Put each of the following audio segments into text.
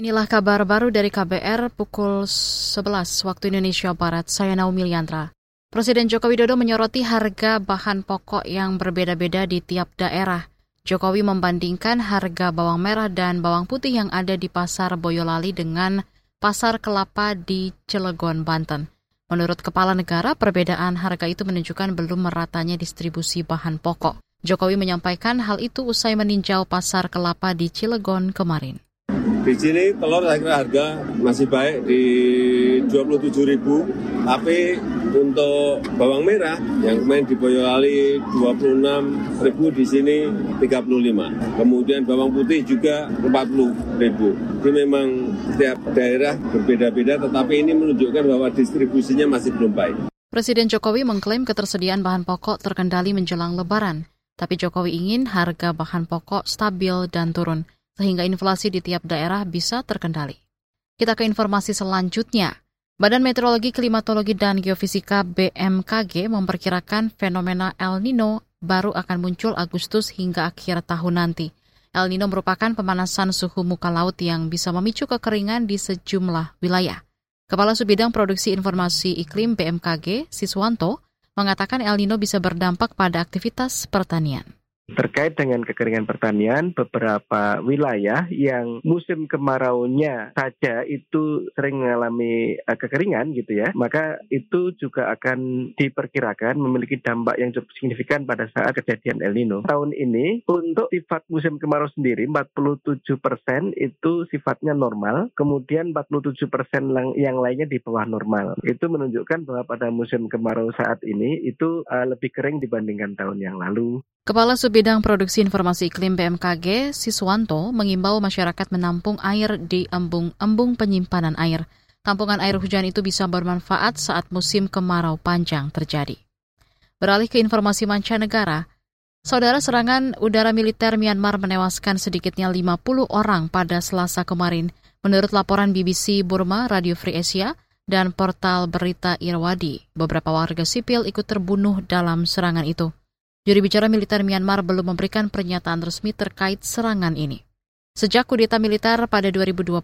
Inilah kabar baru dari KBR pukul 11 waktu Indonesia Barat. Saya Naomi Liandra. Presiden Joko Widodo menyoroti harga bahan pokok yang berbeda-beda di tiap daerah. Jokowi membandingkan harga bawang merah dan bawang putih yang ada di Pasar Boyolali dengan Pasar Kelapa di Cilegon, Banten. Menurut Kepala Negara, perbedaan harga itu menunjukkan belum meratanya distribusi bahan pokok. Jokowi menyampaikan hal itu usai meninjau Pasar Kelapa di Cilegon kemarin. Di sini telur saya kira harga masih baik di 27.000, tapi untuk bawang merah yang kemarin di Boyolali 26.000 di sini 35. Kemudian bawang putih juga 40.000. Jadi memang setiap daerah berbeda-beda tetapi ini menunjukkan bahwa distribusinya masih belum baik. Presiden Jokowi mengklaim ketersediaan bahan pokok terkendali menjelang lebaran, tapi Jokowi ingin harga bahan pokok stabil dan turun sehingga inflasi di tiap daerah bisa terkendali. Kita ke informasi selanjutnya. Badan Meteorologi, Klimatologi, dan Geofisika BMKG memperkirakan fenomena El Nino baru akan muncul Agustus hingga akhir tahun nanti. El Nino merupakan pemanasan suhu muka laut yang bisa memicu kekeringan di sejumlah wilayah. Kepala Subidang Produksi Informasi Iklim BMKG, Siswanto, mengatakan El Nino bisa berdampak pada aktivitas pertanian. Terkait dengan kekeringan pertanian, beberapa wilayah yang musim kemaraunya saja itu sering mengalami uh, kekeringan gitu ya, maka itu juga akan diperkirakan memiliki dampak yang cukup signifikan pada saat kejadian El Nino. Tahun ini untuk sifat musim kemarau sendiri 47 persen itu sifatnya normal, kemudian 47 persen yang lainnya di bawah normal. Itu menunjukkan bahwa pada musim kemarau saat ini itu uh, lebih kering dibandingkan tahun yang lalu. Kepala Subbidang Produksi Informasi Iklim BMKG, Siswanto, mengimbau masyarakat menampung air di embung-embung penyimpanan air. Tampungan air hujan itu bisa bermanfaat saat musim kemarau panjang terjadi. Beralih ke informasi mancanegara, Saudara serangan udara militer Myanmar menewaskan sedikitnya 50 orang pada selasa kemarin, menurut laporan BBC Burma, Radio Free Asia, dan portal berita Irwadi. Beberapa warga sipil ikut terbunuh dalam serangan itu. Juri bicara militer Myanmar belum memberikan pernyataan resmi terkait serangan ini. Sejak kudeta militer pada 2021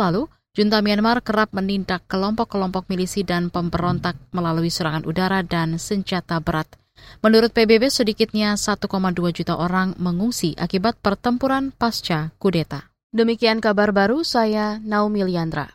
lalu, junta Myanmar kerap menindak kelompok-kelompok milisi dan pemberontak melalui serangan udara dan senjata berat. Menurut PBB, sedikitnya 1,2 juta orang mengungsi akibat pertempuran pasca kudeta. Demikian kabar baru saya Naomi Liandra.